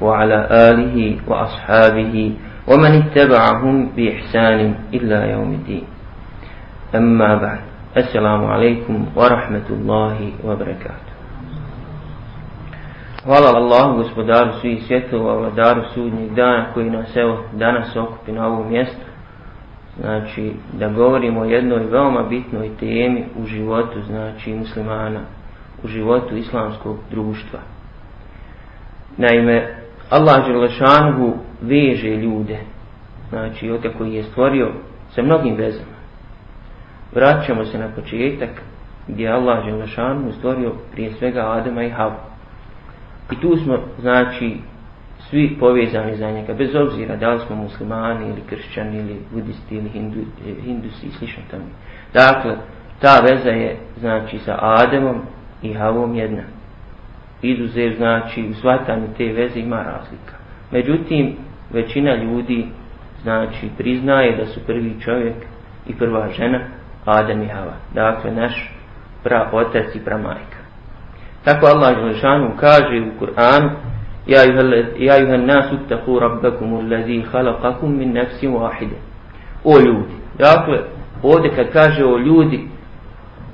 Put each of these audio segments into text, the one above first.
وعلى آله وأصحابه ومن اتبعهم بإحسان إلا يوم الدين أما بعد السلام عليكم ورحمة الله وبركاته Hvala Allahu gospodaru svih svjetova, vladaru sudnjeg dana koji nas evo danas okupi na ovom mjestu. Znači da govorimo o jednoj veoma bitnoj temi u životu znači muslimana, u životu islamskog društva. Naime, Allah Đelešanhu veže ljude, znači ote koji je stvorio sa mnogim vezama. Vraćamo se na početak gdje Allah Đelešanhu stvorio prije svega Adama i Havu. I tu smo, znači, svi povezani za njega, bez obzira da li smo muslimani ili kršćani ili budisti ili hindu, hindusi i slično tamo. Dakle, ta veza je, znači, sa Adamom i Havom jedna izuzev znači u shvatanju te veze ima razlika. Međutim, većina ljudi znači priznaje da su prvi čovjek i prva žena Adam i Hava. Dakle, naš pra otac i pra majka. Tako Allah Želešanu kaže u Kur'anu Ja juhan nas uttaku rabbakum ulazi halakakum min nefsim wahide. O ljudi. Dakle, ovdje kad kaže o ljudi,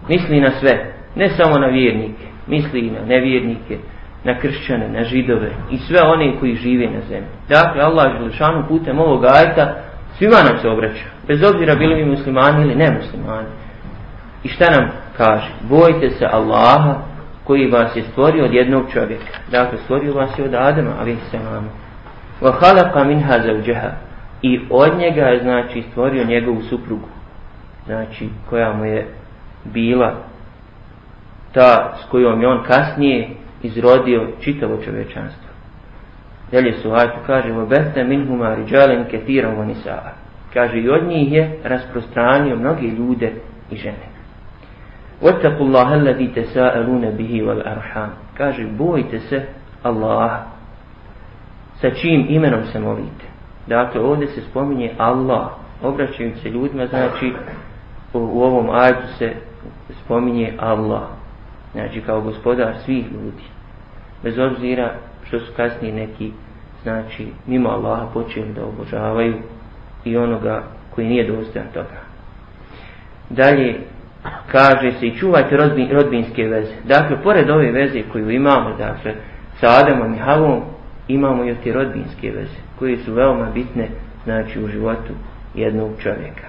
misli na sve. Ne samo na vjernike misli na nevjernike, na kršćane, na židove i sve one koji žive na zemlji. Dakle, Allah Želešanu putem ovog ajta svima nam se obraća, bez obzira bili mi muslimani ili nemuslimani. I šta nam kaže? Bojite se Allaha koji vas je stvorio od jednog čovjeka. Dakle, stvorio vas je od Adama, ali se nama. Wa khalaqa minha zawjaha. I od njega je znači stvorio njegovu suprugu. Znači, koja mu je bila ta s kojom je on kasnije izrodio čitavo čovečanstvo. Dalje su ajtu kaže وَبَتَّ مِنْهُمَا رِجَالًا كَثِيرًا وَنِسَاءً Kaže i od njih je rasprostranio mnoge ljude i žene. وَتَّقُوا اللَّهَ الَّذِي تَسَاءَلُونَ بِهِ وَالْأَرْحَامِ Kaže bojite se Allah sa čim imenom se molite. Dakle ovdje se spominje Allah obraćajući se ljudima znači u, u ovom ajtu se spominje Allah znači kao gospodar svih ljudi. Bez obzira što su kasnije neki znači mimo Allaha počeli da obožavaju i onoga koji nije dostojan toga. Dalje kaže se i čuvajte rodbin, rodbinske veze. Dakle pored ove veze koju imamo dakle sa Adamom i Havom imamo i te rodbinske veze koje su veoma bitne znači u životu jednog čovjeka.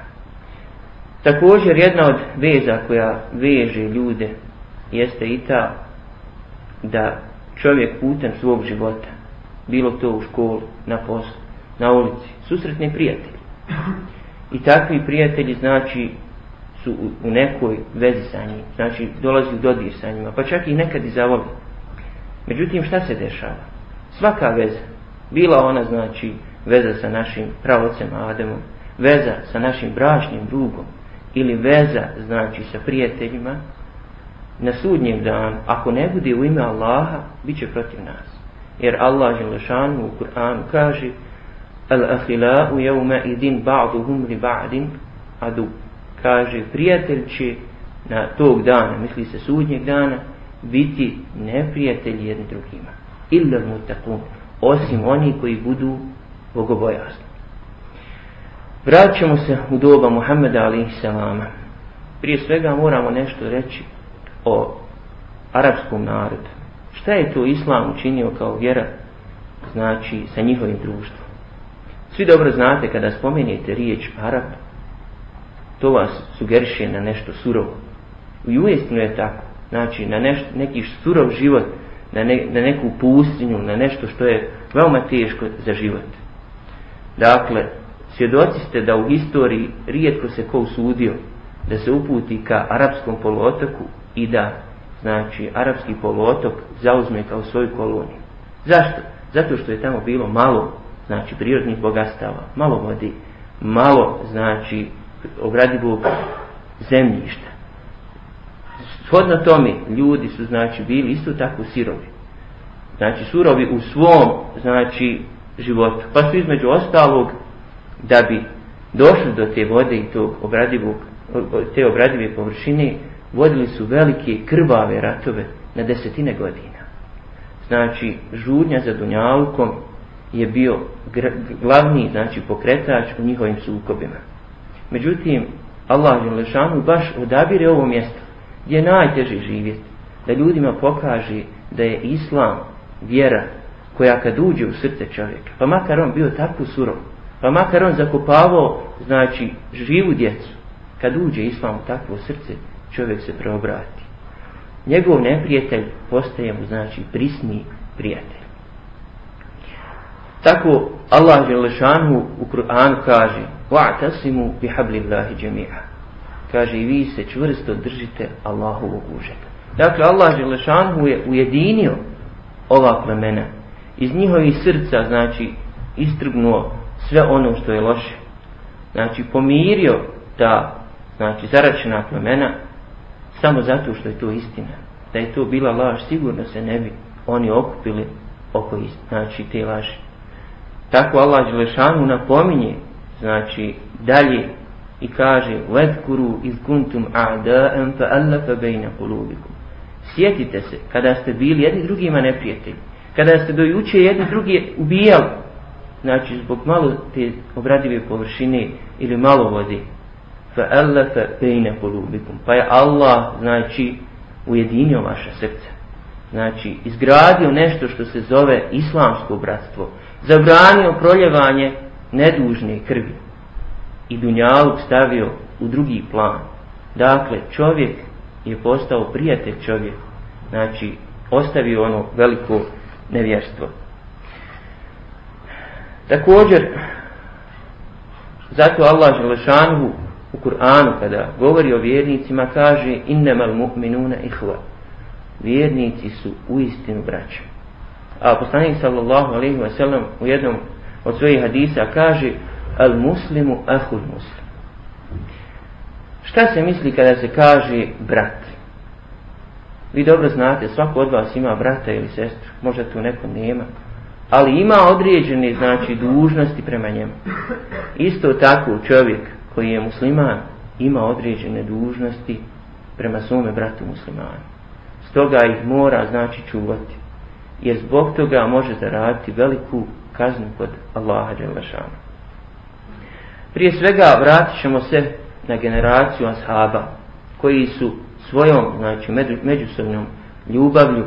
Također jedna od veza koja veže ljude jeste i ta da čovjek putem svog života, bilo to u školu, na poslu, na ulici, susretne prijatelji. I takvi prijatelji znači su u, u nekoj vezi sa njim, znači dolazi u dodir sa njima, pa čak i nekad i zavoli. Međutim, šta se dešava? Svaka veza, bila ona znači veza sa našim pravocem Ademom, veza sa našim bračnim drugom, ili veza znači sa prijateljima, na sudnjem danu, ako ne bude u ime Allaha, bit će protiv nas. Jer Allah Želešanu u Kur'anu kaže Al-ahila'u jevme idin ba'duhum li ba'din adu. Kaže, prijatelj će na tog dana, misli se sudnjeg dana, biti neprijatelji jedni drugima. Illa mutakun. Osim oni koji budu bogobojasni. Vraćamo se u doba Muhammeda alaihi salama. Prije svega moramo nešto reći o arapskom narodu. Šta je to islam učinio kao vjera, znači, sa njihovim društvom? Svi dobro znate kada spomenete riječ Arab, to vas sugeriše na nešto surovo. I uistinu je tako. Znači, na neš, neki surov život, na, ne, na neku pustinju, na nešto što je veoma teško za život. Dakle, svjedoci ste da u historiji rijetko se ko usudio da se uputi ka arapskom poluotoku i da znači arapski poluotok zauzme kao svoju koloniju. Zašto? Zato što je tamo bilo malo, znači, prirodnih bogastava, malo vodi, malo, znači, obradivog zemljišta. Shodno tome, ljudi su, znači, bili isto tako sirovi. Znači, surovi u svom, znači, životu. Pa su između ostalog, da bi došli do te vode i tog obradivog, te obradive površine, vodili su velike krvave ratove na desetine godina. Znači, žudnja za Dunjalukom je bio glavni, znači, pokretač u njihovim sukobima. Međutim, Allah Želešanu baš odabire ovo mjesto gdje je najteže živjeti, da ljudima pokaže da je Islam vjera koja kad uđe u srce čovjeka, pa makar on bio tako surov, pa makar on zakopavao, znači, živu djecu, kad uđe Islam u takvo srce, čovjek se preobrati. Njegov neprijatelj postaje mu, znači, prisni prijatelj. Tako Allah Želešanu u Kur'anu kaže وَعْتَسِمُوا بِحَبْلِ اللَّهِ جَمِيعًا Kaže i vi se čvrsto držite Allahovog užeta. Dakle, Allah Želešanu je ujedinio ova plemena. Iz njihovih srca, znači, istrgnuo sve ono što je loše. Znači, pomirio ta, znači, zaračena plemena samo zato što je to istina. Da je to bila laž, sigurno se ne bi oni okupili oko istina, znači, te laži. Tako Allah Đelešanu napominje, znači, dalje i kaže وَذْكُرُوا إِذْ كُنْتُمْ أَعْدَاءً فَأَلَّفَ بَيْنَ قُلُوبِكُمْ Sjetite se kada ste bili jedni drugima neprijatelji, kada ste do juče jedni drugi ubijali, znači zbog malo te obradive površine ili malo vode, فَأَلَّفَ بَيْنَ قُلُوبِكُمْ Pa je Allah, znači, ujedinio vaše srce. Znači, izgradio nešto što se zove islamsko bratstvo. Zabranio proljevanje nedužne krvi. I dunjaluk stavio u drugi plan. Dakle, čovjek je postao prijatelj čovjek. Znači, ostavio ono veliko nevjerstvo. Također, zato Allah Želešanhu u Kur'anu kada govori o vjernicima kaže innamal mu'minuna ihva. Vjernici su u istinu braća. A poslanik sallallahu alaihi wa sallam u jednom od svojih hadisa kaže al muslimu ahul muslim. Šta se misli kada se kaže brat? Vi dobro znate, svako od vas ima brata ili sestru, možda tu neko nema, ali ima određene znači dužnosti prema njemu. Isto tako čovjek koji je musliman ima određene dužnosti prema svome bratu muslimanu. Stoga ih mora znači čuvati. Jer zbog toga može zaraditi veliku kaznu kod Allaha Đelešana. Prije svega vratit ćemo se na generaciju ashaba koji su svojom znači, međusobnom ljubavlju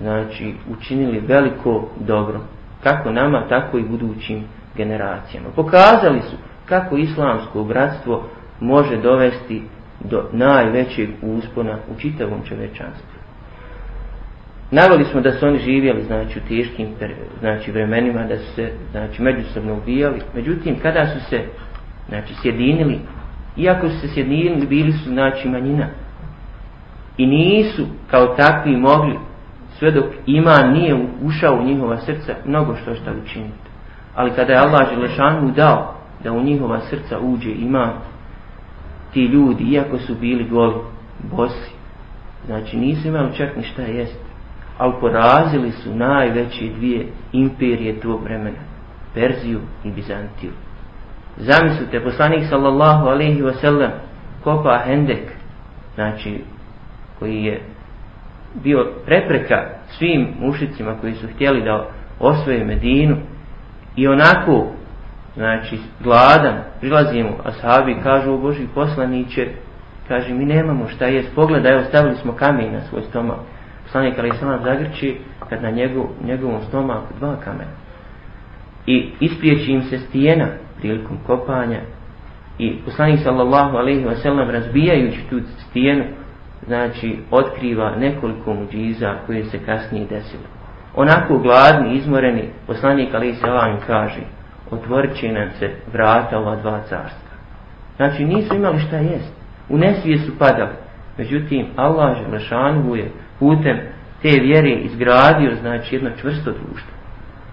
znači, učinili veliko dobro. Kako nama, tako i budućim generacijama. Pokazali su kako islamsko bratstvo može dovesti do najvećeg uspona u čitavom čovečanstvu. Navali smo da su oni živjeli znači, u teškim znači, vremenima, da su se znači, međusobno ubijali. Međutim, kada su se znači, sjedinili, iako su se sjedinili, bili su znači, manjina. I nisu kao takvi mogli, sve dok ima nije ušao u njihova srca, mnogo što šta učiniti. Ali kada je Allah Želešanu dao da u njihova srca uđe ima ti ljudi, iako su bili goli, bosi, znači nisu imali čak ni šta jest, ali porazili su najveće dvije imperije tog vremena, Perziju i Bizantiju. Zamislite, poslanik sallallahu alaihi wa sallam kopa Hendek, znači koji je bio prepreka svim mušicima koji su htjeli da osvoje Medinu i onako znači gladan, prilazi mu ashabi, kažu o Boži poslaniće, kaže mi nemamo šta jest, pogledaj, ostavili smo kamen na svoj stomak. Poslanik ali sam zagrči kad na njegov, njegovom stomaku dva kamena. I ispriječi im se stijena prilikom kopanja i poslanik sallallahu alaihi wa sallam razbijajući tu stijenu znači otkriva nekoliko muđiza koje se kasnije desilo. Onako gladni, izmoreni, poslanik alaihi sallam kaže otvorit će nam se vrata ova dva carstva. Znači nisu imali šta jest. U nesvije su padali. Međutim, Allah Želešanu je putem te vjere izgradio znači jedno čvrsto društvo.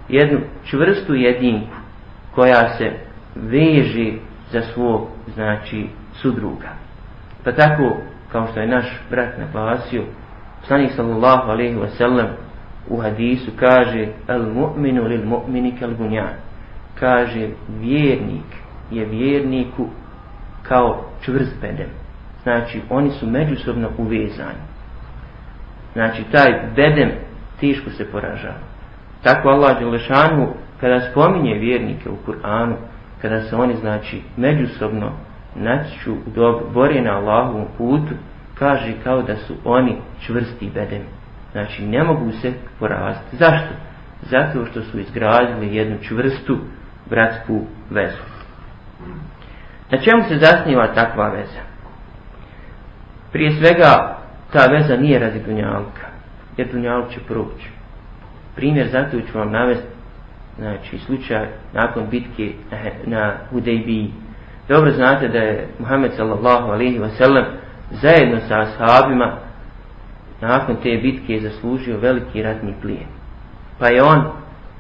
jednu čvrstu jedinku koja se veže za svog znači sudruga. Pa tako kao što je naš brat naglasio, Poslanik sallallahu alejhi ve sellem u hadisu kaže al mu'minu lil mu'mini kal bunyan. Kaže vjernik je vjerniku kao čvrst bedem. Znači oni su međusobno uvezani. Znači taj bedem tiško se poražava. Tako Allah Đelešanu kada spominje vjernike u Kur'anu, kada se oni znači međusobno naću bore na Allahovom putu, kaže kao da su oni čvrsti bedem. Znači ne mogu se poraziti. Zašto? Zato što su izgradili jednu čvrstu bratsku vezu. Na čemu se zasniva takva veza? Prije svega ta veza nije radi Dunjalka, jer Dunjalk će proći. Primjer zato ću vam navesti znači slučaj nakon bitke na Hudejbiji. Dobro znate da je Muhammed sallallahu alaihi wa sallam zajedno sa ashabima nakon te bitke zaslužio veliki ratni plijen. Pa je on,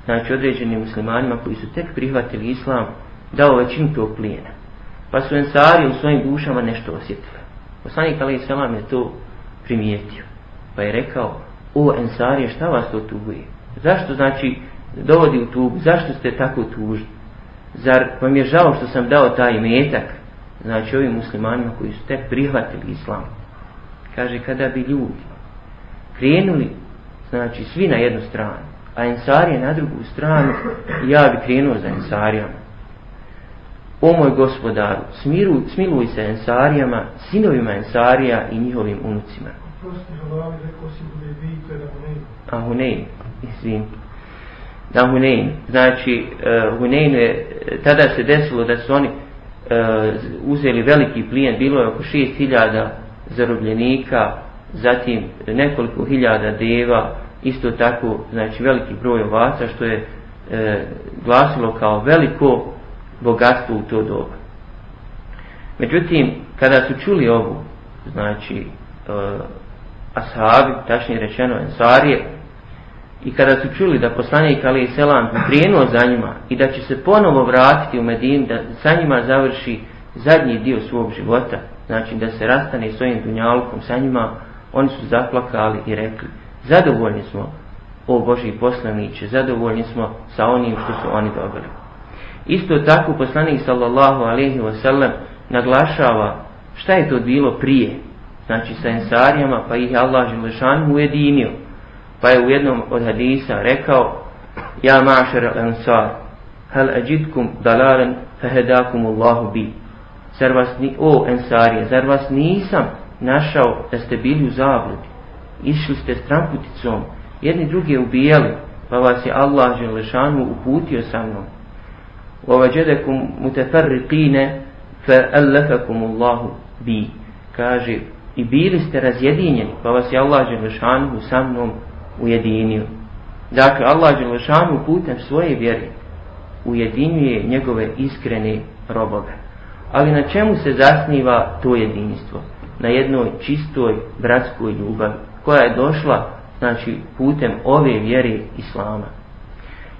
znači određenim muslimanima koji su tek prihvatili islam, dao većinu tog plijena. Pa su ensari u svojim dušama nešto osjetili. Poslanik Ali Selam je to primijetio. Pa je rekao, o ensarije, šta vas to tuguje? Zašto znači dovodi u tugu? Zašto ste tako tužni? Zar vam je žao što sam dao taj metak znači ovim muslimanima koji su tek prihvatili islam kaže kada bi ljudi krenuli znači svi na jednu stranu a ensarije na drugu stranu ja bi krenuo za ensarijama o moj gospodaru smiru, smiluj se ensarijama sinovima ensarija i njihovim unucima. A Hunein izvim na Hunein znači uh, Hunein je tada se desilo da su oni uh, uzeli veliki plijen, bilo je oko 6000 zarobljenika, zatim nekoliko hiljada deva, isto tako, znači veliki broj ovaca, što je e, glasilo kao veliko bogatstvo u to doba. Međutim, kada su čuli ovu, znači, e, ashabi, tačnije rečeno, ensarije, I kada su čuli da poslanik Ali i Selam prijenuo za njima i da će se ponovo vratiti u Medin, da sa njima završi zadnji dio svog života, znači da se rastane svojim dunjalkom sa njima, oni su zaplakali i rekli, zadovoljni smo, o Boži poslaniće, zadovoljni smo sa onim što su oni dobili. Isto tako poslanik sallallahu alaihi wa sallam naglašava šta je to bilo prije, znači sa ensarijama, pa ih Allah Želešan ujedinio, Pa je u jednom od hadisa rekao Ja mašar al-ansar Hal ađidkum dalalan Fahedakum Allahu bi? Zar vas ni, o ensarije Zar vas nisam našao Da ste bili u zabludi? Išli ste stramputicom Jedni drugi ubijali Pa vas je Allah želešanu uputio sa mnom Ovađedekum mutefarriqine Fa allafakum Allahu bi Kaže i bili ste razjedinjeni pa vas je Allah želešanu sa mnom ujedinio. Dakle, Allah Đelešanu putem svoje vjere ujedinjuje njegove iskrene robove. Ali na čemu se zasniva to jedinstvo? Na jednoj čistoj bratskoj ljubavi koja je došla znači, putem ove vjere Islama.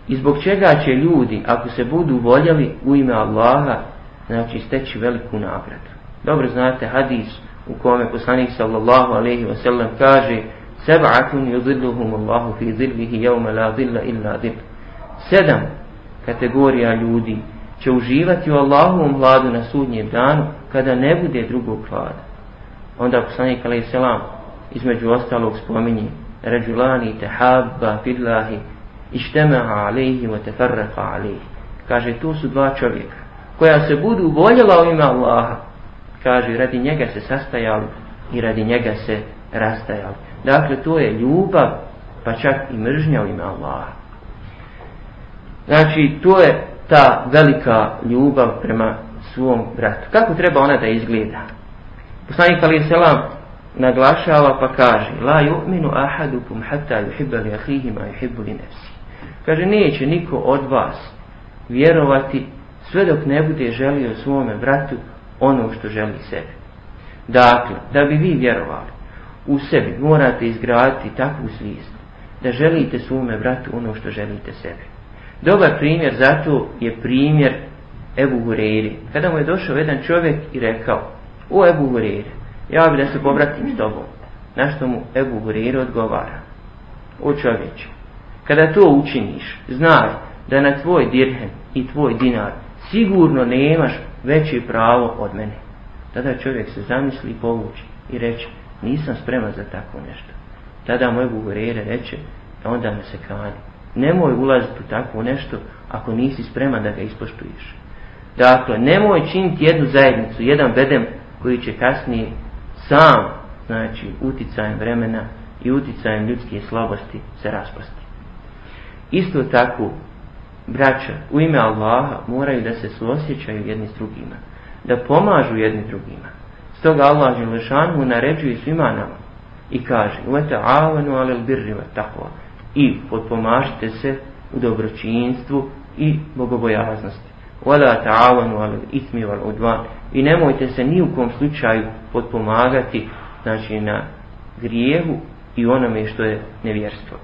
I zbog čega će ljudi, ako se budu voljeli u ime Allaha, znači steći veliku nagradu. Dobro znate hadis u kome poslanik sallallahu alaihi wa sallam kaže Seb'atun yudilluhum Allahu fi zillihi yawma la zilla illa zill. Sedam kategorija ljudi će uživati u Allahovom hladu na sudnjem danu kada ne bude drugog hlada. Onda poslanik alejhi selam između ostalog spominje Ređulani tehabba fillahi ištemaha alaihi wa tefarraqa alaihi. Kaže, to su dva čovjeka koja se budu voljela u ime Allaha. Kaže, radi njega se sastajali i radi njega se rastajali. Dakle, to je ljubav, pa čak i mržnja u ime Allaha. Znači, to je ta velika ljubav prema svom bratu. Kako treba ona da izgleda? Poslanik Ali Selam naglašava pa kaže La yu'minu ahadukum hatta yuhibba li ahihi ma yuhibbu li nefsi. Kaže, neće niko od vas vjerovati sve dok ne bude želio svome bratu ono što želi sebi. Dakle, da bi vi vjerovali, u sebi morate izgraditi takvu svijest da želite svome bratu ono što želite sebi. Dobar primjer za to je primjer Ebu Hureyri. Kada mu je došao jedan čovjek i rekao, o Ebu Hureyri, ja bi da se povratim s tobom. Na što mu Ebu Hureyre odgovara, o čovječe, kada to učiniš, znaj da na tvoj dirhem i tvoj dinar sigurno nemaš veće pravo od mene. Tada čovjek se zamisli i povuči i reče, nisam spreman za tako nešto. Tada mu Ebu Hureyre reče, onda me se kani. Nemoj ulaziti u tako nešto ako nisi spreman da ga ispoštuješ. Dakle, nemoj činiti jednu zajednicu, jedan bedem koji će kasnije sam, znači, uticajem vremena i uticajem ljudske slabosti se raspasti. Isto tako, braća, u ime Allaha moraju da se suosjećaju jedni s drugima, da pomažu jedni drugima. Stoga Allah Želešanu naređuje svima nama i kaže وَتَعَوَنُوا عَلَى الْبِرِّ وَتَقْوَ i potpomažite se u dobročinstvu i bogobojaznosti. وَلَا تَعَوَنُوا عَلَى الْإِثْمِ وَالْعُدْوَانِ i nemojte se ni u kom slučaju potpomagati znači na grijehu i onome što je nevjerstvo.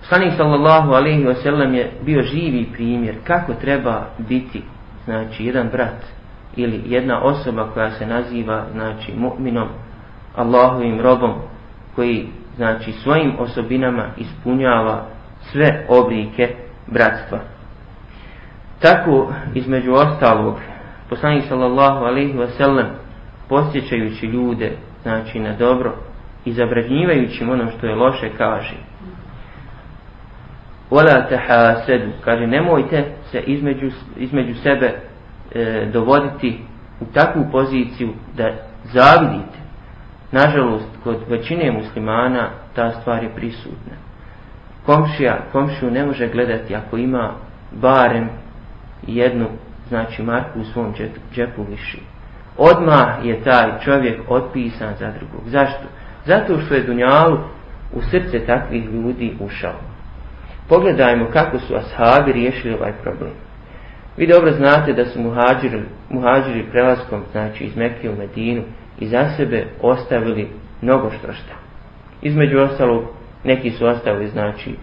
Poslanik sallallahu alejhi ve sellem je bio živi primjer kako treba biti znači jedan brat ili jedna osoba koja se naziva znači mu'minom Allahovim robom koji znači svojim osobinama ispunjava sve oblike bratstva. Tako između ostalog poslanik sallallahu alejhi ve sellem posjećajući ljude znači na dobro i zabranjivajući ono što je loše kaže Wala tahasedu, kaže nemojte se između, između sebe e, dovoditi u takvu poziciju da zavidite. Nažalost, kod većine muslimana ta stvar je prisutna. Komšija, komšiju ne može gledati ako ima barem jednu, znači marku u svom džepu viši. Odmah je taj čovjek otpisan za drugog. Zašto? Zato što je Dunjalu u srce takvih ljudi ušao. Pogledajmo kako su ashabi riješili ovaj problem. Vi dobro znate da su muhađiri, muhađiri prelaskom, znači iz Mekke u Medinu, i za sebe ostavili mnogo što šta. Između ostalog, neki su ostavili, znači,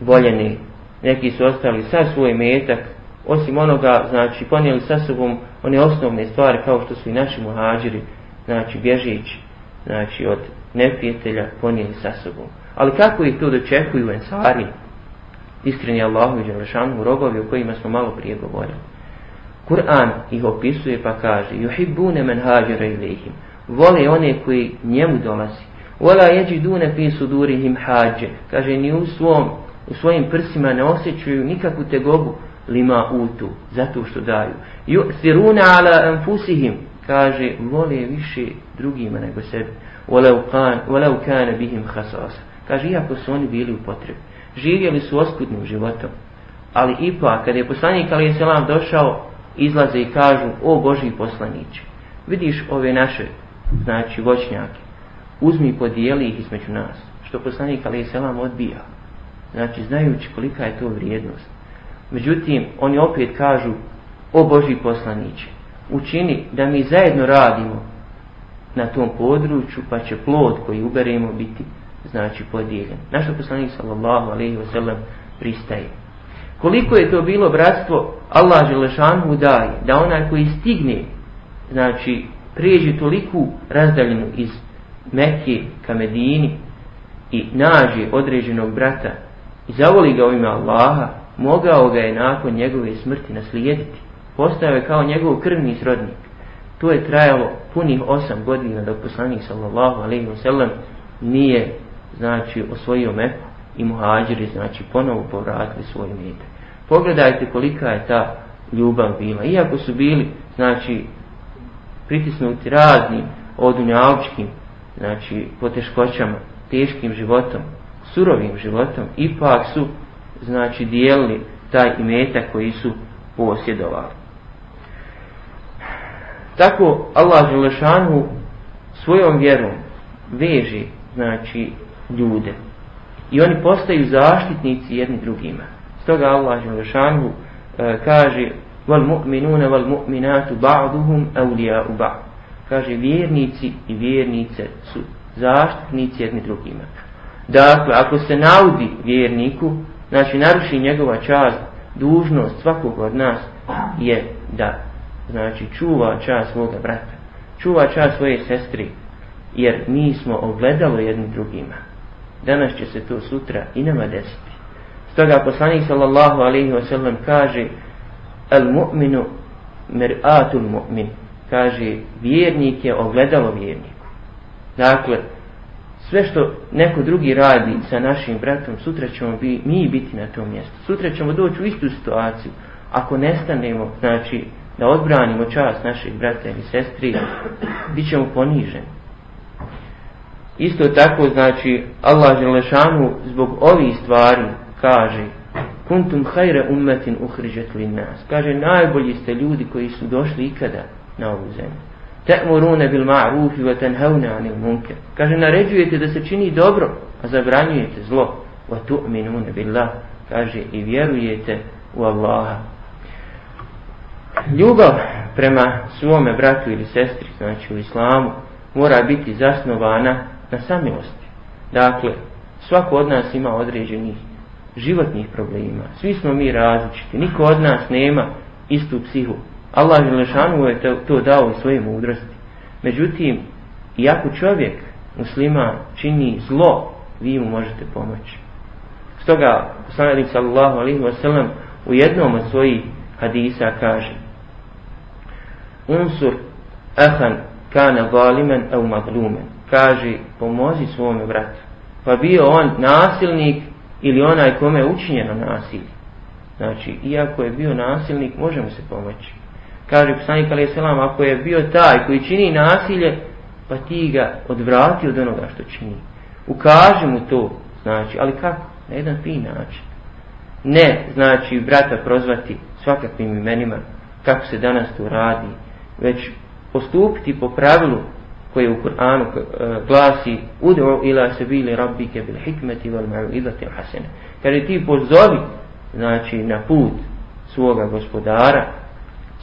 voljeni, neki su ostali sa svoj metak, osim onoga, znači, ponijeli sa sobom one osnovne stvari, kao što su i naši muhađiri, znači, bježići, znači, od neprijatelja, ponijeli sa sobom. Ali kako ih to dočekuju ensari, iskreni Allahu i Đelešanu rogovi o kojima smo malo prije govorili. Kur'an ih opisuje pa kaže Juhibbune men hađera ilihim Vole one koji njemu dolazi Vola jeđi dune fi sudurihim hađe Kaže ni u, svom, u svojim prsima ne osjećuju nikakvu tegobu lima utu Zato što daju Yu'thiruna ala anfusihim Kaže vole više drugima nego sebi Walau, kan, walau kana bihim khasasa. Kaže iako su oni bili u potrebi živjeli su oskudnim životom. Ali ipak, kada je poslanik Ali Selam došao, izlaze i kažu, o Boži poslaniće, vidiš ove naše, znači, voćnjake, uzmi i podijeli ih između nas, što poslanik Ali Selam odbija. Znači, znajući kolika je to vrijednost. Međutim, oni opet kažu, o Boži poslaniće, učini da mi zajedno radimo na tom području, pa će plod koji uberemo biti znači podijeljen. Naš poslanik sallallahu alejhi ve sellem pristaje. Koliko je to bilo bratstvo Allah Želešanu daje da onaj koji stigne znači prijeđe toliku razdaljenu iz Mekke ka Medini i nađe određenog brata i zavoli ga u ime Allaha, mogao ga je nakon njegove smrti naslijediti. Postao je kao njegov krvni srodnik. To je trajalo punih osam godina dok poslanik sallallahu alejhi ve sellem nije znači osvojio Meku i muhađiri znači ponovo povratili svoj metak. Pogledajte kolika je ta ljubav bila. Iako su bili znači pritisnuti raznim odunjavčkim znači poteškoćama, teškim životom, surovim životom, ipak su znači dijelili taj imetak koji su posjedovali. Tako Allah Želešanu svojom vjerom veže znači ljude. I oni postaju zaštitnici jedni drugima. Stoga Allah Želešanu e, kaže wal mu'minuna wal mu'minatu ba'duhum awliya'u ba'd. Kaže vjernici i vjernice su zaštitnici jedni drugima. Dakle, ako se naudi vjerniku znači naruši njegova čast, dužnost svakog od nas je da znači čuva čast svoga brata, čuva čast svoje sestri, jer mi smo ogledalo jedni drugima. Danas će se to sutra i nama desiti. Stoga poslanik sallallahu alaihi wa sallam kaže al mu'minu mir'atul mu'min kaže vjernik je ogledalo vjerniku. Dakle, sve što neko drugi radi sa našim bratom, sutra ćemo bi, mi biti na tom mjestu. Sutra ćemo doći u istu situaciju. Ako nestanemo, znači, da odbranimo čast naših brata ili sestri, bit ćemo poniženi. Isto tako, znači, Allah Želešanu zbog ovih stvari kaže Kuntum hajre ummetin uhriđet li nas. Kaže, najbolji ste ljudi koji su došli ikada na ovu zemlju. Te'murune bil ma'rufi wa tenhaune anil munke. Kaže, naređujete da se čini dobro, a zabranjujete zlo. Wa tu'minune billah. Kaže, i vjerujete u Allaha. Ljubav prema svome bratu ili sestri, znači u islamu, mora biti zasnovana na samilosti. Dakle, svako od nas ima određenih životnih problema. Svi smo mi različiti. Niko od nas nema istu psihu. Allah Želešanu je to dao u svoje mudrosti. Međutim, iako čovjek muslima čini zlo, vi mu možete pomoći. Stoga, poslanik sallallahu alaihi wa sallam u jednom od svojih hadisa kaže Unsur ahan kana zaliman au maglumen. Kaže, pomozi svome bratu. Pa bio on nasilnik ili onaj kome je učinjeno nasilje. Znači, iako je bio nasilnik, možemo se pomoći. Kaže poslanik alaih selam, ako je bio taj koji čini nasilje, pa ti ga odvrati od onoga što čini. Ukaži mu to, znači, ali kako? Na jedan fin način. Ne, znači, brata prozvati svakakvim imenima, kako se danas to radi, već postupiti po pravilu koje u Kur'anu e, glasi Udu ila sebili rabbike bil hikmeti wal ma'uidati hasene. Kaže ti pozovi znači, na put svoga gospodara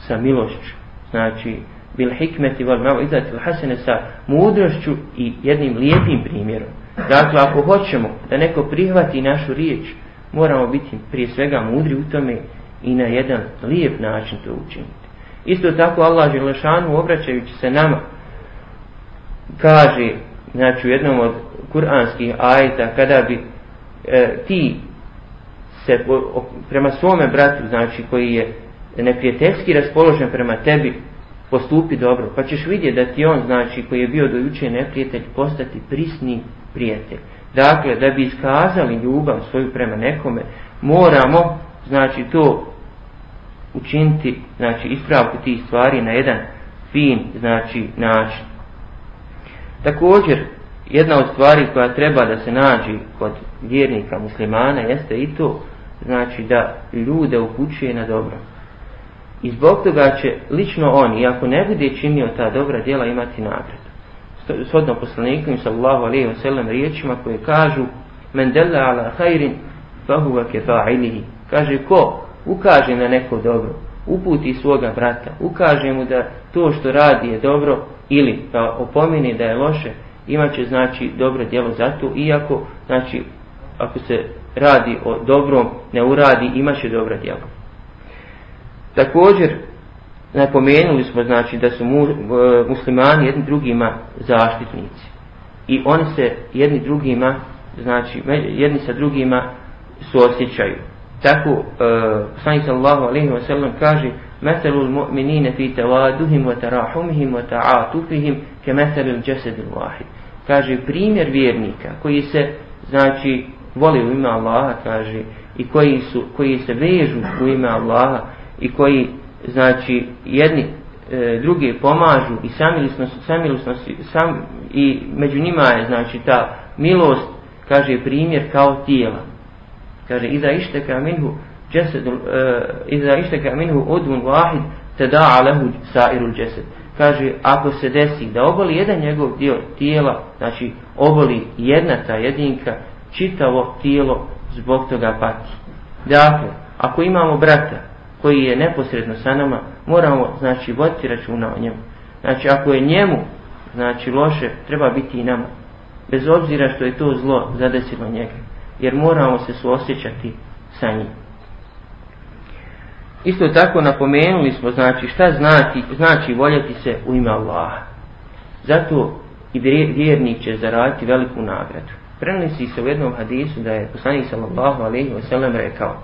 sa milošću. Znači, bil hikmeti val ma'uidati hasene sa mudrošću i jednim lijepim primjerom. Dakle, ako hoćemo da neko prihvati našu riječ, moramo biti prije svega mudri u tome i na jedan lijep način to učiniti. Isto tako Allah Želešanu obraćajući se nama kaže znači u jednom od kuranskih ajta kada bi e, ti se o, o, prema svome bratu znači koji je neprijateljski raspoložen prema tebi postupi dobro pa ćeš vidjeti da ti on znači koji je bio do juče neprijatelj postati prisni prijatelj dakle da bi iskazali ljubav svoju prema nekome moramo znači to učiniti znači ispravku tih stvari na jedan fin znači način Također, jedna od stvari koja treba da se nađi kod vjernika muslimana jeste i to, znači da ljude upućuje na dobro. I zbog toga će lično on, iako ne bude činio ta dobra djela, imati nagradu. Shodno poslanikom, sallahu alaihi wa sallam, riječima koje kažu Men della ala hajrin, fahuva kefa'ilihi. Kaže, ko ukaže na neko dobro, uputi svoga brata, ukaže mu da to što radi je dobro, ili pa opomini da je loše, imaće znači dobro djelo za to, iako znači ako se radi o dobrom, ne uradi, imaće dobro djelo. Također, napomenuli smo znači da su mu, e, muslimani jedni drugima zaštitnici. I oni se jedni drugima, znači jedni sa drugima su osjećaju. Tako, e, sanji sallahu alaihi wa sallam kaže, مَثَلُ الْمُؤْمِنِينَ wa تَوَادُهِمْ وَتَرَاحُمْهِمْ وَتَعَاتُفِهِمْ كَمَثَلُ الْجَسَدِ الْوَاحِدِ Kaže, primjer vjernika koji se, znači, voli u ime Allaha, kaže, i koji, su, koji se vežu u ime Allaha, i koji znači jedni e, drugi pomažu i samilosnost samilosnost sam i među njima je znači ta milost kaže primjer kao tijela. Kaže iza ište kaminhu jesed e, iza ište kaminhu odun wahid tada alahu sairul jesed kaže ako se desi da oboli jedan njegov dio tijela znači oboli jedna ta jedinka čitavo tijelo zbog toga pati. Dakle ako imamo brata koji je neposredno sa nama moramo znači voditi računa o njemu znači ako je njemu znači loše treba biti i nama bez obzira što je to zlo zadesilo njega jer moramo se suosjećati sa njim. Isto tako napomenuli smo znači šta znači, znači voljeti se u ime Allaha. Zato i vjernik će zaraditi veliku nagradu. Prenosi se u jednom hadisu da je poslanik sallallahu alejhi ve sellem rekao: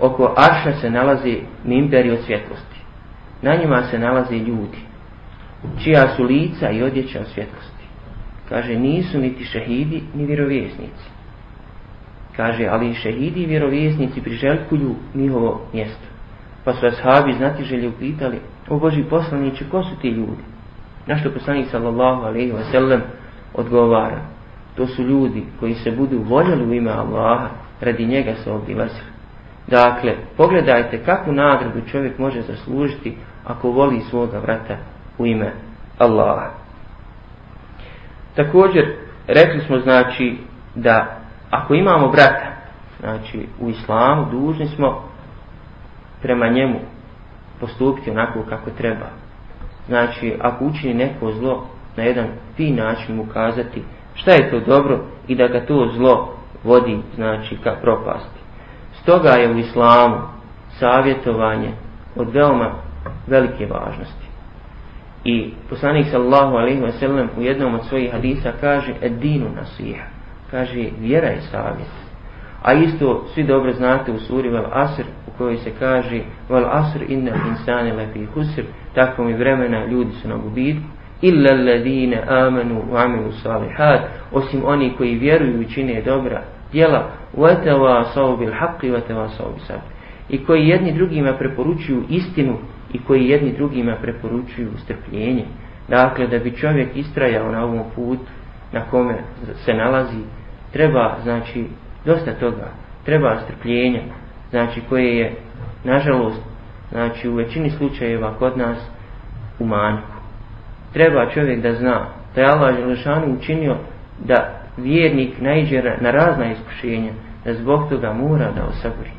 Oko arša se nalazi mimberi od svjetlosti. Na njima se nalaze ljudi, čija su lica i odjeća od svjetlosti. Kaže, nisu niti šehidi, ni vjerovjesnici. Kaže, ali šehidi i vjerovjesnici priželjkuju njihovo mjesto. Pa su ashabi znati želje upitali, o Boži poslaniće, ko su ti ljudi? Našto poslanik sallallahu alaihi wa sallam odgovara, to su ljudi koji se budu voljeli u ime Allaha, radi njega se obilazili. Dakle, pogledajte kakvu nagradu čovjek može zaslužiti ako voli svoga vrata u ime Allaha. Također, rekli smo znači da ako imamo brata, znači u islamu, dužni smo prema njemu postupiti onako kako treba. Znači, ako učini neko zlo, na jedan fin način mu kazati šta je to dobro i da ga to zlo vodi, znači, ka propasti. Stoga je u islamu savjetovanje od veoma velike važnosti. I poslanik sallallahu alaihi wa sallam u jednom od svojih hadisa kaže edinu nasiha. Kaže vjera je savjet. A isto svi dobro znate u suri Vel Asr u kojoj se kaže Vel Asr inna insane lefi husr tako mi vremena ljudi su na gubitku illa alladine amanu wa amilu salihat osim oni koji vjeruju i čine dobra djela vatava savu bil haqqi vatava savu bil i koji jedni drugima preporučuju istinu i koji jedni drugima preporučuju strpljenje. Dakle da bi čovjek istrajao na ovom putu na kome se nalazi treba znači dosta toga. Treba strpljenja znači koje je nažalost znači u većini slučajeva kod nas u manjku. Treba čovjek da zna da je Allah Želešanu učinio da vjernik najđe na razna iskušenja da zbog toga mora da osabori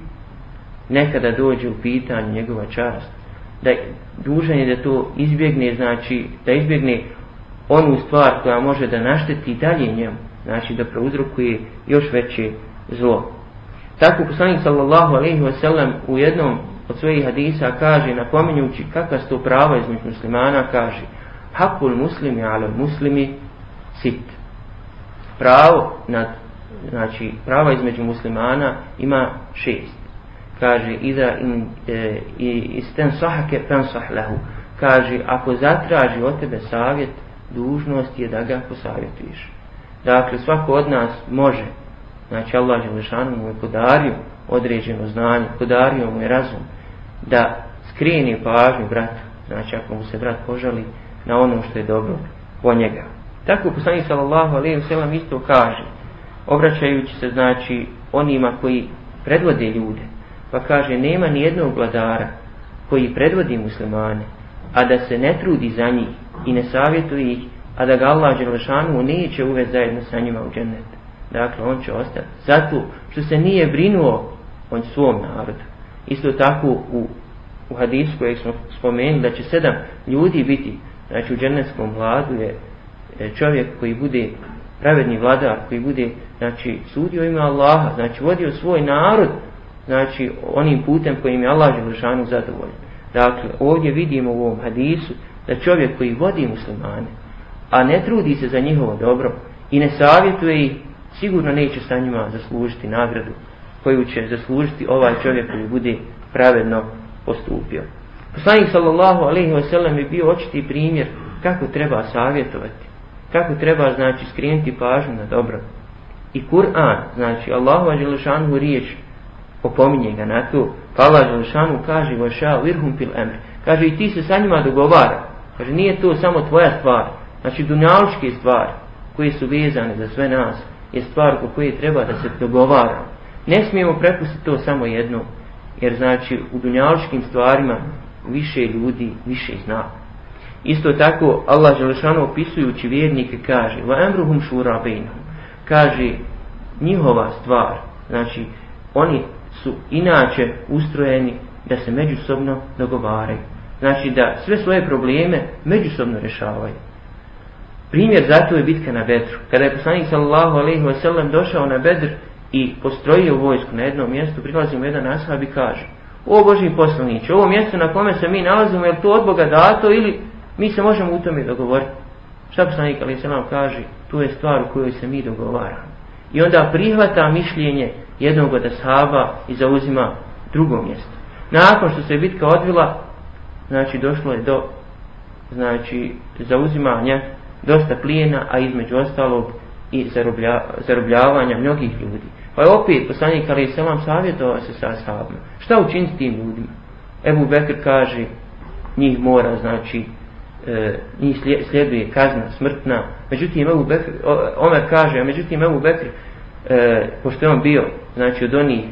nekada dođe u pitanje njegova čast da dužan je da to izbjegne znači da izbjegne onu stvar koja može da našteti dalje njemu znači da prouzrokuje još veće zlo. Tako poslanik sallallahu alejhi ve sellem u jednom od svojih hadisa kaže napominjući kakva su to prava između muslimana kaže hakul muslimi ala muslimi sit. Pravo nad znači prava između muslimana ima šest. Kaže ida in e, isten sahake pensah lahu. Kaže ako zatraži od tebe savjet, dužnost je da ga posavjetuješ. Dakle, svako od nas može znači Allah Želešanu mu je podario određeno znanje, podario mu je razum da skrini pažnju bratu, znači ako mu se brat požali na ono što je dobro po njega. Tako poslanik sallallahu alejhi ve sellem isto kaže, obraćajući se znači onima koji predvode ljude, pa kaže nema ni jednog vladara koji predvodi muslimane, a da se ne trudi za njih i ne savjetuje ih, a da ga Allah Đelešanu neće uvesti zajedno sa njima u džennet dakle on će ostati. Zato što se nije brinuo on svom narodu. Isto tako u, u hadisu kojeg smo spomenuli da će sedam ljudi biti, znači u džennetskom vladu je E, čovjek koji bude pravedni vladar, koji bude znači sudio ime Allaha, znači vodio svoj narod, znači onim putem kojim je Allah Želešanu zadovoljen. Dakle, ovdje vidimo u ovom hadisu da čovjek koji vodi muslimane, a ne trudi se za njihovo dobro i ne savjetuje ih sigurno neće sa njima zaslužiti nagradu koju će zaslužiti ovaj čovjek koji bude pravedno postupio. Poslanik sallallahu alaihi wa sallam je bio očiti primjer kako treba savjetovati, kako treba znači skrenuti pažnju na dobro. I Kur'an, znači Allahu ađelešanu riječ opominje ga na to, pa Allah ađelešanu kaže vaša virhum pil emr, kaže i ti se sa njima dogovara, kaže nije to samo tvoja stvar, znači dunjalučke stvari koje su vezane za sve nas, je stvar u koje treba da se dogovara. Ne smijemo prepustiti to samo jedno, jer znači u dunjaličkim stvarima više ljudi više zna. Isto tako Allah Želešanu opisujući vjernike kaže va emruhum šura kaže njihova stvar znači oni su inače ustrojeni da se međusobno dogovaraju znači da sve svoje probleme međusobno rješavaju. Primjer zato je bitka na Bedru. Kada je poslanik sallallahu alejhi ve sellem došao na Bedr i postrojio vojsku na jednom mjestu, prilazi mu jedan ashab i kaže O Boži poslanić, ovo mjesto na kome se mi nalazimo, je to od Boga dato ili mi se možemo u tome dogovoriti? Šta poslanik ali se nam kaže, tu je stvar u kojoj se mi dogovaramo. I onda prihvata mišljenje jednog od ashaba i zauzima drugo mjesto. Nakon što se bitka odvila, znači došlo je do znači zauzimanja dosta plijena, a između ostalog i zaroblja, zarobljavanja mnogih ljudi. Pa je opet poslanik Ali Selam savjetovao se sa ashabima. Šta učiniti tim ljudima? Ebu Bekr kaže, njih mora, znači, e, njih slijeduje kazna smrtna. Međutim, Ebu Bekr, Omer kaže, a međutim, Ebu Bekr, e, pošto je on bio, znači, od onih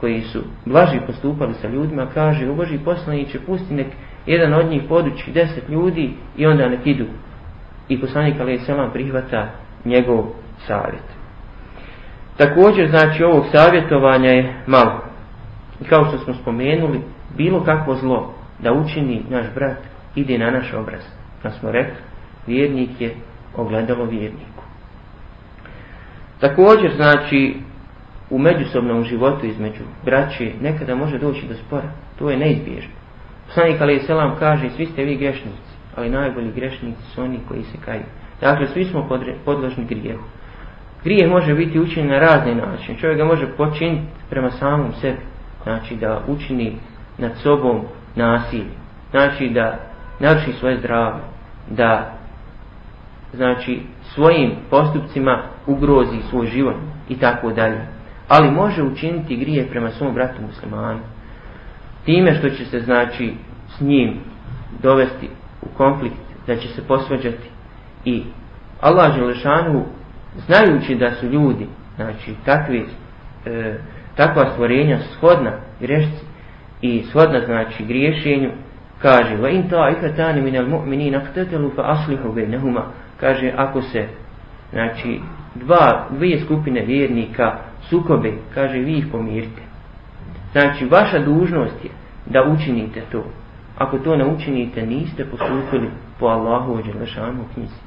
koji su blaži postupali sa ljudima, kaže, u Boži poslaniće, pusti nek jedan od njih podući deset ljudi i onda nek idu. I poslanik Ali Selam prihvata njegov savjet. Također, znači, ovog savjetovanja je malo. I kao što smo spomenuli, bilo kakvo zlo da učini naš brat, ide na naš obraz. Kad smo rekli, vjernik je ogledalo vjerniku. Također, znači, u međusobnom životu između braće nekada može doći do spora. To je neizbježno. Poslanik Ali Selam kaže, svi ste vi grešnici, ali najbolji grešnici su oni koji se kaju. Dakle, svi smo podložni grijehu. Grijeh može biti učinjen na razne načine. Čovjek ga može počiniti prema samom sebi. Znači da učini nad sobom nasilje. Znači da naruši svoje zdravlje. Da znači svojim postupcima ugrozi svoj život i tako dalje. Ali može učiniti grije prema svom bratu muslimanu. Time što će se znači s njim dovesti u konflikt, da će se posvađati i Allah Želešanu znajući da su ljudi, znači takvi, e, takva stvorenja shodna grešci i shodna znači griješenju, kaže va in ta min al mu'minina iqtatalu fa aslihu bainahuma kaže ako se znači dva dvije skupine vjernika sukobe kaže vi ih pomirite. Znači vaša dužnost je da učinite to. Ako to ne učinite niste postupili po Allahu dželešanu knjizi.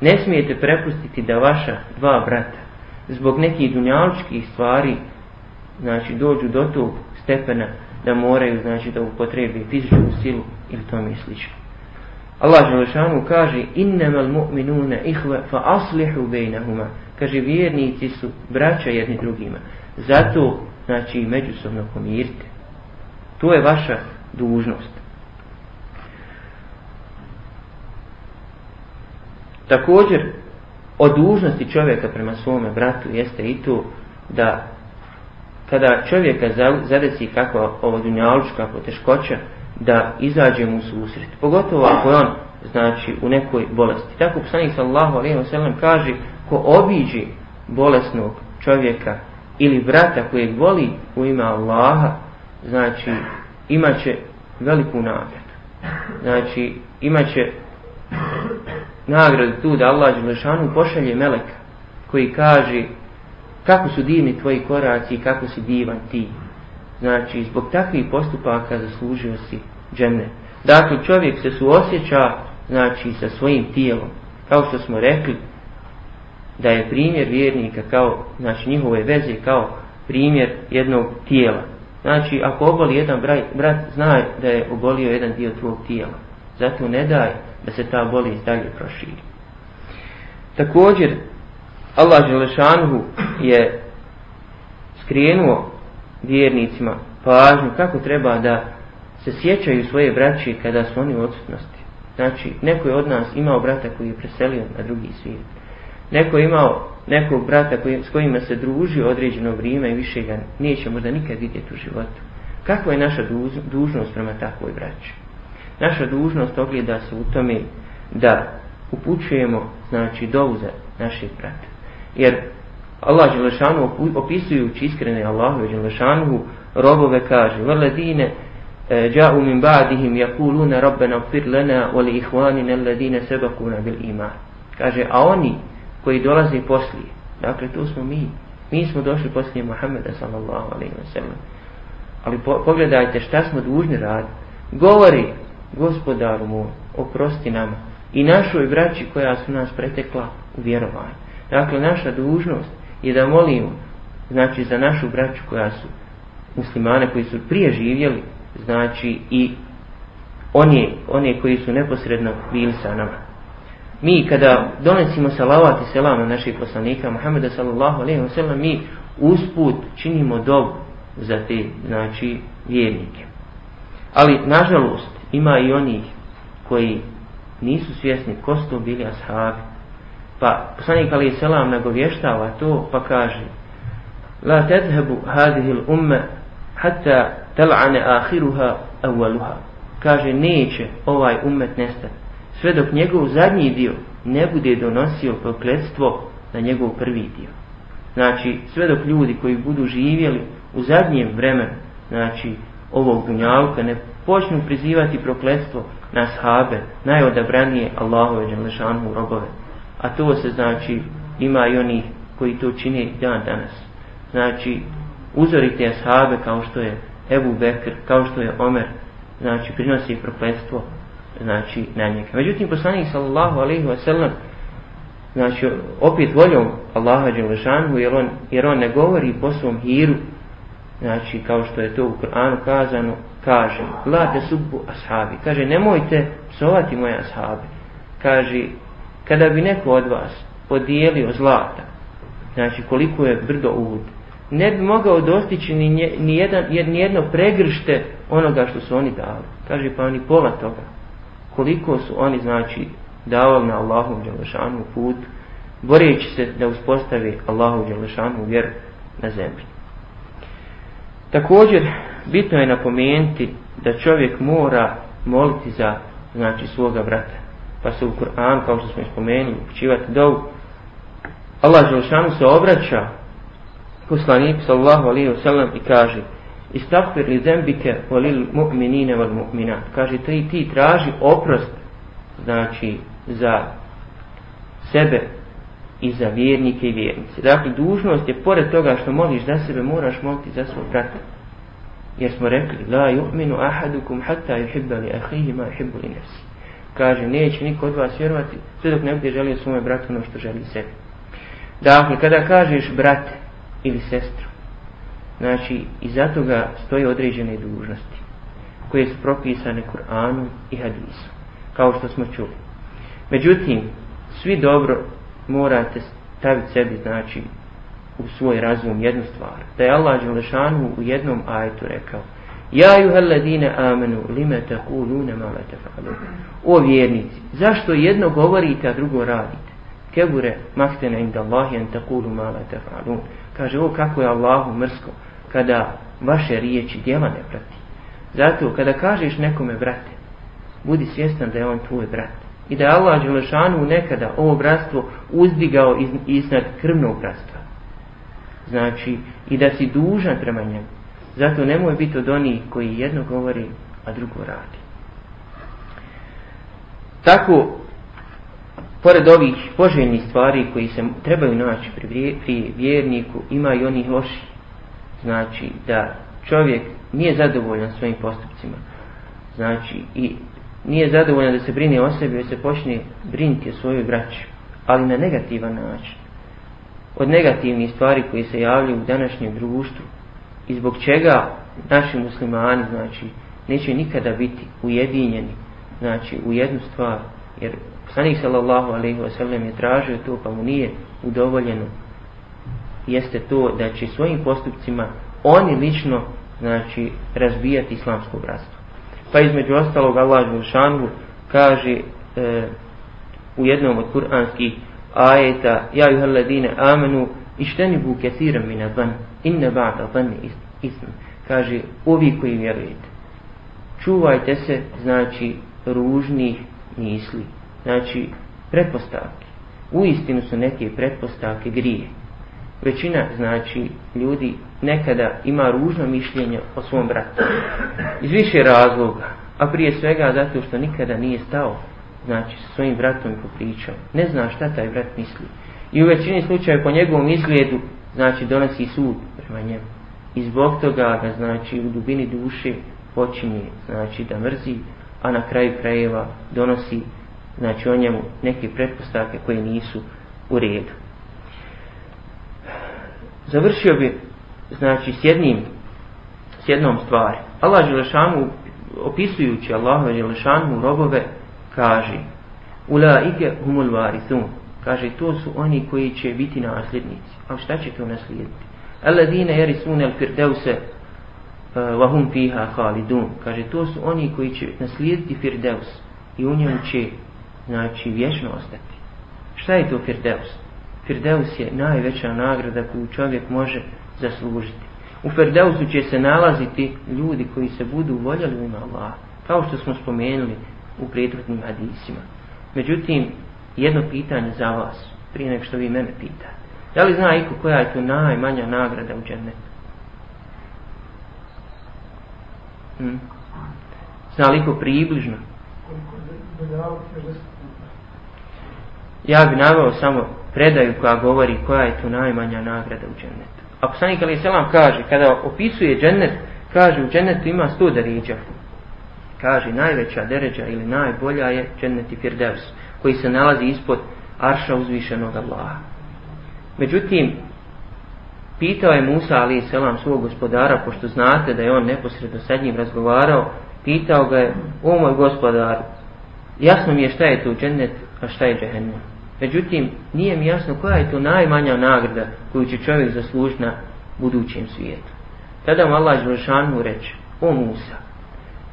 Ne smijete prepustiti da vaša dva brata zbog nekih dunjaličkih stvari znači dođu do tog stepena da moraju znači da upotrebi fizičku silu ili to mi slično. Allah Želešanu kaže innamal mu'minuna ihva fa aslihu bejnahuma kaže vjernici su braća jedni drugima. Zato znači međusobno pomirite. To je vaša dužnost. Također, od dužnosti čovjeka prema svome bratu jeste i to da kada čovjeka zadeci kakva ovo dunjalučka poteškoća, da izađe mu susret. Pogotovo ako je on znači, u nekoj bolesti. Tako poslanik sallahu alaihi wasallam kaže ko obiđi bolesnog čovjeka ili brata kojeg voli u ime Allaha, znači imaće veliku nagradu. Znači imaće nagradu tu da Allah Đelešanu pošalje meleka koji kaže kako su divni tvoji koraci i kako si divan ti. Znači, zbog takvih postupaka zaslužio si džene. Dakle, čovjek se suosjeća znači, sa svojim tijelom. Kao što smo rekli, da je primjer vjernika kao, znači njihove veze kao primjer jednog tijela. Znači, ako oboli jedan brat, brat zna da je obolio jedan dio tvojeg tijela. Zato ne daj da se ta bolest dalje proširi. Također, Allah Želešanhu je skrenuo vjernicima pažnju kako treba da se sjećaju svoje braće kada su oni u odsutnosti. Znači, neko je od nas imao brata koji je preselio na drugi svijet. Neko je imao nekog brata koji, s kojima se druži određeno vrijeme i više ga neće možda nikad vidjeti u životu. Kakva je naša dužnost prema takvoj braći? Naša dužnost ogleda se u tome da upućujemo znači dovu za naših brata Jer Allah Đelešanu opisujući iskrene Allahu Đelešanu robove kaže Vrledine جاءوا من بعدهم يقولون ربنا اغفر لنا ولإخواننا الذين سبقونا بالإيمان kaže a oni koji dolaze poslije dakle to smo mi mi smo došli poslije Muhammeda sallallahu alejhi ve sellem ali po, pogledajte šta smo dužni raditi govori gospodaru moj, oprosti nama i našoj braći koja su nas pretekla u vjerovanju. Dakle, naša dužnost je da molimo znači za našu braću koja su muslimane koji su prije živjeli, znači i oni, oni koji su neposredno bili sa nama. Mi kada donesimo salavat i selam na naših poslanika Muhammeda sallallahu alaihi wa sallam, mi usput činimo dobu za te, znači, vjernike. Ali, nažalost, ima i onih koji nisu svjesni ko su to bili ashabi. Pa, poslanik alaihi selam nagovještava to, pa kaže La tedhebu hadihi l'umme hatta tel'ane ahiruha awaluha. Kaže, neće ovaj umet nestati. Sve dok njegov zadnji dio ne bude donosio prokletstvo na njegov prvi dio. Znači, sve dok ljudi koji budu živjeli u zadnjem vremenu, znači, ovog dunjavka, ne počnu prizivati prokletstvo na shabe, najodabranije Allahove dželešanu robove. A to se znači, ima i oni koji to čine dan danas. Znači, uzorite ashabe kao što je Ebu Bekr, kao što je Omer, znači, prinosi prokletstvo znači, na njega. Međutim, poslanik sallallahu alaihi wa sallam, znači opet voljom Allaha Đelešanu jer on, jer on ne govori po svom hiru znači kao što je to u Kur'anu kazano kaže la te subbu ashabi kaže nemojte psovati moje ashabi kaže kada bi neko od vas podijelio zlata znači koliko je brdo uvod ne bi mogao dostići ni, nje, ni, jedan, ni jedno pregršte onoga što su oni dali kaže pa oni pola toga koliko su oni znači davali na Allahom Đelešanu put, boreći se da uspostavi Allahu Đelešanu vjer na zemlji. Također, bitno je napomenuti da čovjek mora moliti za znači svoga brata. Pa se u Kur'an, kao što smo spomenuli, učivati dovu. Allah Želšanu se obraća poslaniku sallahu alaihi wasallam i kaže Istagfir li zembike volil mu'minine val mu'minat. Kaže, ti, ti traži oprost znači za sebe i za vjernike i vjernice. Dakle, dužnost je, pored toga što moliš za sebe, moraš moliti za svog brata. Jer smo rekli, la yu'minu ahadukum hatta yuhibba li ahihi ma yuhibbu li nefsi. Kaže, neće niko od vas vjerovati, sve dok ne bude želio svome bratu ono što želi sebi. Dakle, kada kažeš brate ili sestru, znači, i toga stoje određene dužnosti, koje su propisane Kur'anu i Hadisu kao što smo čuli. Međutim, svi dobro morate staviti sebi, znači, u svoj razum jednu stvar. Da je Allah Đelešanu u jednom ajetu rekao Ja juha ladine amenu lime takulune male tefalu. O vjernici, zašto jedno govorite, a drugo radite? Kebure mahtene inda Allahi en takulu mala tefalun. Kaže, o kako je Allahu mrsko kada vaše riječi djela ne prati. Zato, kada kažeš nekome, brate, budi svjestan da je on tvoj brat. I da je Allah Đelešanu nekada ovo bratstvo uzdigao iz, iznad krvnog bratstva. Znači, i da si dužan prema njemu. Zato nemoj biti od onih koji jedno govori, a drugo radi. Tako, pored ovih poželjnih stvari koji se trebaju naći pri, pri vjerniku, ima i onih loši. Znači, da čovjek nije zadovoljan svojim postupcima. Znači, i nije zadovoljan da se brine o sebi, već se počne briniti o svojoj braći, ali na negativan način. Od negativnih stvari koji se javljaju u današnjem društvu i zbog čega naši muslimani, znači, neće nikada biti ujedinjeni, znači, u jednu stvar, jer poslanik sallallahu alaihi ve sellem je tražio to, pa mu nije udovoljeno, jeste to da će svojim postupcima oni lično, znači, razbijati islamsko bratstvo. Pa između ostalog Allah Želšanu kaže e, u jednom od kuranskih ajeta Ja juha ladine amenu išteni bu kethiram mina ban inne ba'da ban ism kaže ovi koji vjerujete čuvajte se znači ružnih misli. Znači pretpostavke. U istinu su neke pretpostavke grije. Većina znači ljudi nekada ima ružno mišljenje o svom bratu. Iz više razloga. A prije svega zato što nikada nije stao znači sa svojim bratom popričao. Ne zna šta taj brat misli. I u većini slučaja po njegovom izgledu znači donosi sud prema njemu. I zbog toga ga znači u dubini duše počinje znači da mrzi a na kraju krajeva donosi znači o njemu neke pretpostavke koje nisu u redu završio bi znači s jednim s jednom stvari. Allah Đelešanu opisujući Allahu Đelešanu robove kaže Ulaike humul varithun kaže to su oni koji će biti nasljednici. A šta će to naslijediti? Alladine yarisuna al-firdausa Eh, hum fiha khalidun. Kaže to su oni koji će naslijediti firdevs i u njemu će znači vječno ostati. Šta je to firdevs firdevs je najveća nagrada koju čovjek može zaslužiti. U firdevsu će se nalaziti ljudi koji se budu voljeli u ime Allah, kao što smo spomenuli u prethodnim hadisima. Međutim, jedno pitanje za vas, prije nek što vi mene pitate. Da li zna iko koja je to najmanja nagrada u džennetu? Hm? Zna li ko približno? Ja bi naveo samo predaju koja govori koja je to najmanja nagrada u džennetu. A poslanik Ali Selam kaže, kada opisuje džennet, kaže u džennetu ima sto deređa. Kaže, najveća deređa ili najbolja je džennet i firdevs, koji se nalazi ispod arša uzvišenog Allaha. Međutim, pitao je Musa Ali Selam svog gospodara, pošto znate da je on neposredno sa njim razgovarao, pitao ga je, o moj gospodar, jasno mi je šta je to džennet, a šta je džehennem. Međutim, nije mi jasno koja je to najmanja nagrada koju će čovjek zaslužiti na budućem svijetu. Tada mu Allah Želšan mu reče, o Musa,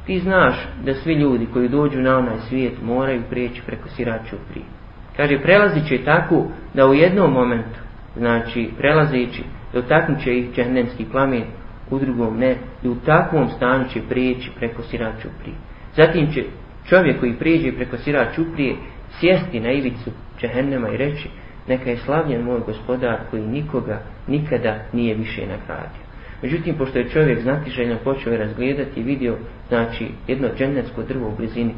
ti znaš da svi ljudi koji dođu na onaj svijet moraju prijeći preko siraču prije. Kaže, prelazit će tako da u jednom momentu, znači prelazeći, dotaknut će ih džahnemski plamen, u drugom ne, i u takvom stanju će prijeći preko sira čuprije. Zatim će čovjek koji prijeđe preko sira čuprije sjesti na ivicu džehennema i reći neka je slavljen moj gospodar koji nikoga nikada nije više nagradio. Međutim, pošto je čovjek znatiželjno počeo je razgledati i vidio znači, jedno džennetsko drvo u blizini,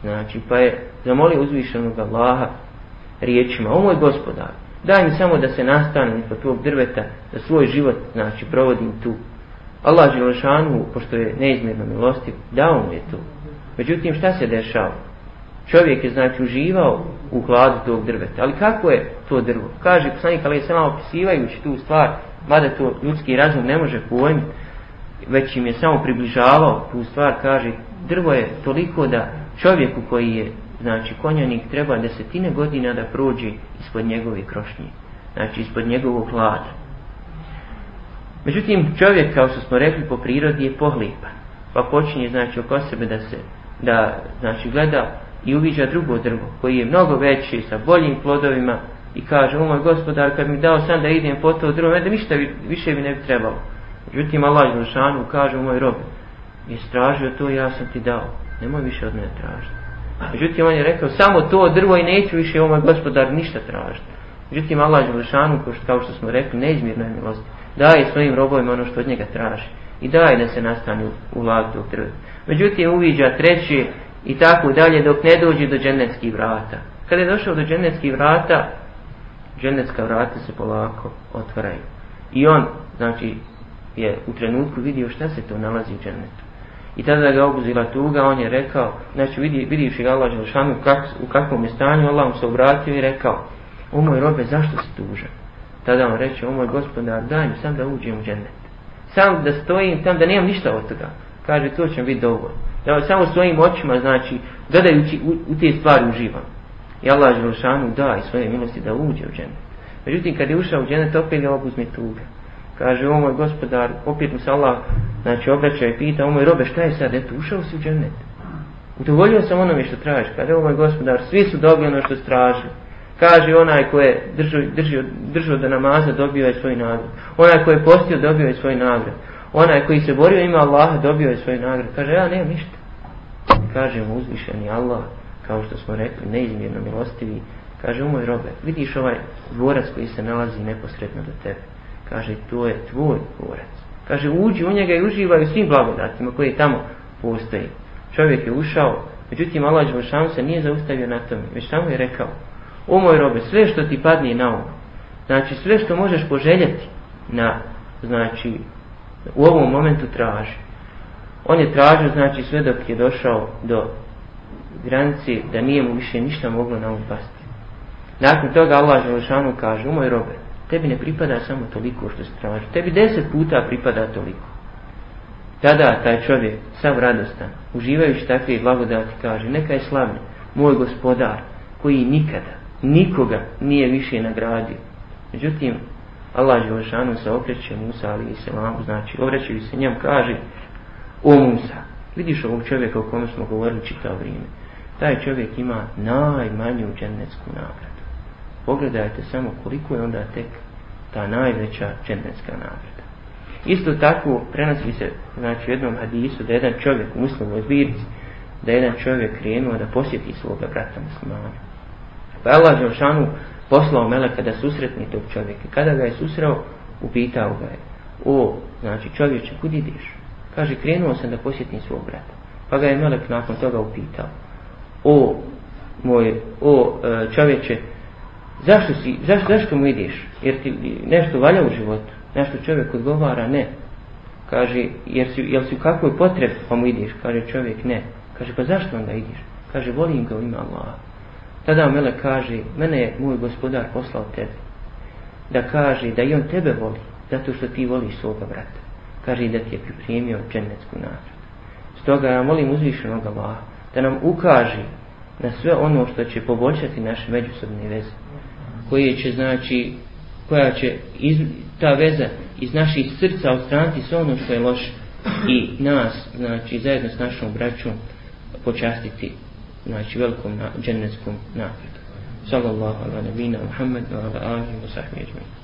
znači, pa je zamolio uzvišenog Allaha riječima, o moj gospodar, daj mi samo da se nastanem kod tvog drveta, da svoj život znači, provodim tu. Allah Želešanu, pošto je neizmjerno milostiv, dao mu je to. Međutim, šta se dešava? Čovjek je znači uživao u hladu tog drveta. Ali kako je to drvo? Kaže poslanik Ali samo opisivajući tu stvar, mada to ljudski razum ne može pojmiti, već im je samo približavao tu stvar, kaže drvo je toliko da čovjeku koji je znači konjanik treba desetine godina da prođe ispod njegove krošnje. Znači ispod njegovog hlada. Međutim, čovjek, kao što smo rekli, po prirodi je pohlipan. Pa počinje, znači, oko sebe da se, da, znači, gleda i uviđa drugo drvo koji je mnogo veći sa boljim plodovima i kaže o moj gospodar kad mi dao sam da idem po to drvo da ništa više mi ne bi trebalo međutim Allah iz kaže o moj rob je stražio to ja sam ti dao nemoj više od mene tražiti međutim on je rekao samo to drvo i neću više o moj gospodar ništa tražiti međutim Allah Đelešanu, kao što smo rekli neizmjerno je milost daje svojim robovima ono što od njega traži i daje da se nastane u vladu tog drva međutim uviđa treći i tako dalje dok ne dođe do dženevskih vrata. Kada je došao do dženevskih vrata, dženevska vrata se polako otvaraju. I on, znači, je u trenutku vidio šta se to nalazi u dženetu. I tada ga obuzila tuga, on je rekao, znači vidi, vidivši ga Allah Đelšanu kak, u kakvom je stanju, Allah mu se obratio i rekao, o moj robe, zašto si tužan? Tada on reče, o moj gospodar, daj mi sam da uđem u džennet. Sam da stojim tam, da nemam ništa od toga. Kaže, to će biti dovoljno da samo svojim očima, znači, gledajući u, u te stvari uživam. I Allah Đelšanu da i svoje milosti da uđe u džennet. Međutim, kad je ušao u džennet, opet ga obuzme tuga. Kaže, o moj gospodar, opet mu se Allah, znači, obraća i pita, o moj robe, šta je sad, eto, ušao si u džennet. Udovoljio sam onome što traži. Kaže, o moj gospodar, svi su dobili ono što straži. Kaže, onaj ko je držao, držao, držao da namaza, dobio je svoj nagrad. Onaj ko je postio, dobio je svoj nagrad onaj koji se borio ima Allaha dobio je svoj nagrad. Kaže, ja nemam ništa. Kaže mu uzvišeni Allah, kao što smo rekli, neizmjerno milostivi. Kaže, o moj robe, vidiš ovaj dvorac koji se nalazi neposredno do tebe. Kaže, to je tvoj dvorac. Kaže, uđi u njega i uživaj u svim blagodatima koji tamo postoji. Čovjek je ušao, međutim, Allah Đelšanu se nije zaustavio na tome, već samo je rekao, o moj robe, sve što ti padne na um, znači sve što možeš poželjeti na, znači, u ovom momentu traži. On je tražio, znači, sve dok je došao do granice da nije mu više ništa moglo na um pasti. Nakon toga Allah Želešanu kaže, o moj robe, tebi ne pripada samo toliko što se traži. Tebi deset puta pripada toliko. Tada taj čovjek, sav radostan, uživajući takve blagodati, kaže, neka je slavni, moj gospodar, koji nikada, nikoga nije više nagradio. Međutim, Allah Đelešanu se okreće Musa ali i Selamu, znači obraćaju se njem, kaže, o Musa, vidiš ovog čovjeka o kome smo govorili čitao vrijeme, taj čovjek ima najmanju džennetsku nagradu. Pogledajte samo koliko je onda tek ta najveća džennetska nagrada. Isto tako prenosi se znači, u jednom hadisu da jedan čovjek u muslimoj zbirci, da jedan čovjek krenuo da posjeti svoga brata muslimana. Pa Allah Đelšanu poslao Meleka da susretni tog čovjeka. Kada ga je susreo, upitao ga je, o, znači čovječe, kud ideš? Kaže, krenuo sam da posjetim svog brata. Pa ga je Melek nakon toga upitao, o, moj, o e, čovječe, zašto, si, zašto, zašto mu ideš? Jer ti nešto valja u životu? Nešto čovjek odgovara, ne. Kaže, jer si, jel si u kakvoj potrebi pa mu ideš? Kaže čovjek, ne. Kaže, pa zašto onda ideš? Kaže, volim ga u ime Allaha. Tada Mele kaže, mene je moj gospodar poslao tebe. Da kaže da i on tebe voli, zato što ti voliš svoga brata. Kaže da ti je pripremio džennetsku nagradu. Stoga ja molim uzvišenog Allaha da nam ukaže na sve ono što će poboljšati naše međusobne veze. Koje će znači, koja će iz, ta veza iz naših srca odstraniti sve ono što je loše i nas, znači zajedno s našom braćom počastiti znači velikom na, džennetskom napredu. Sallallahu ala nabina Muhammed wa ala alihi wa sahbihi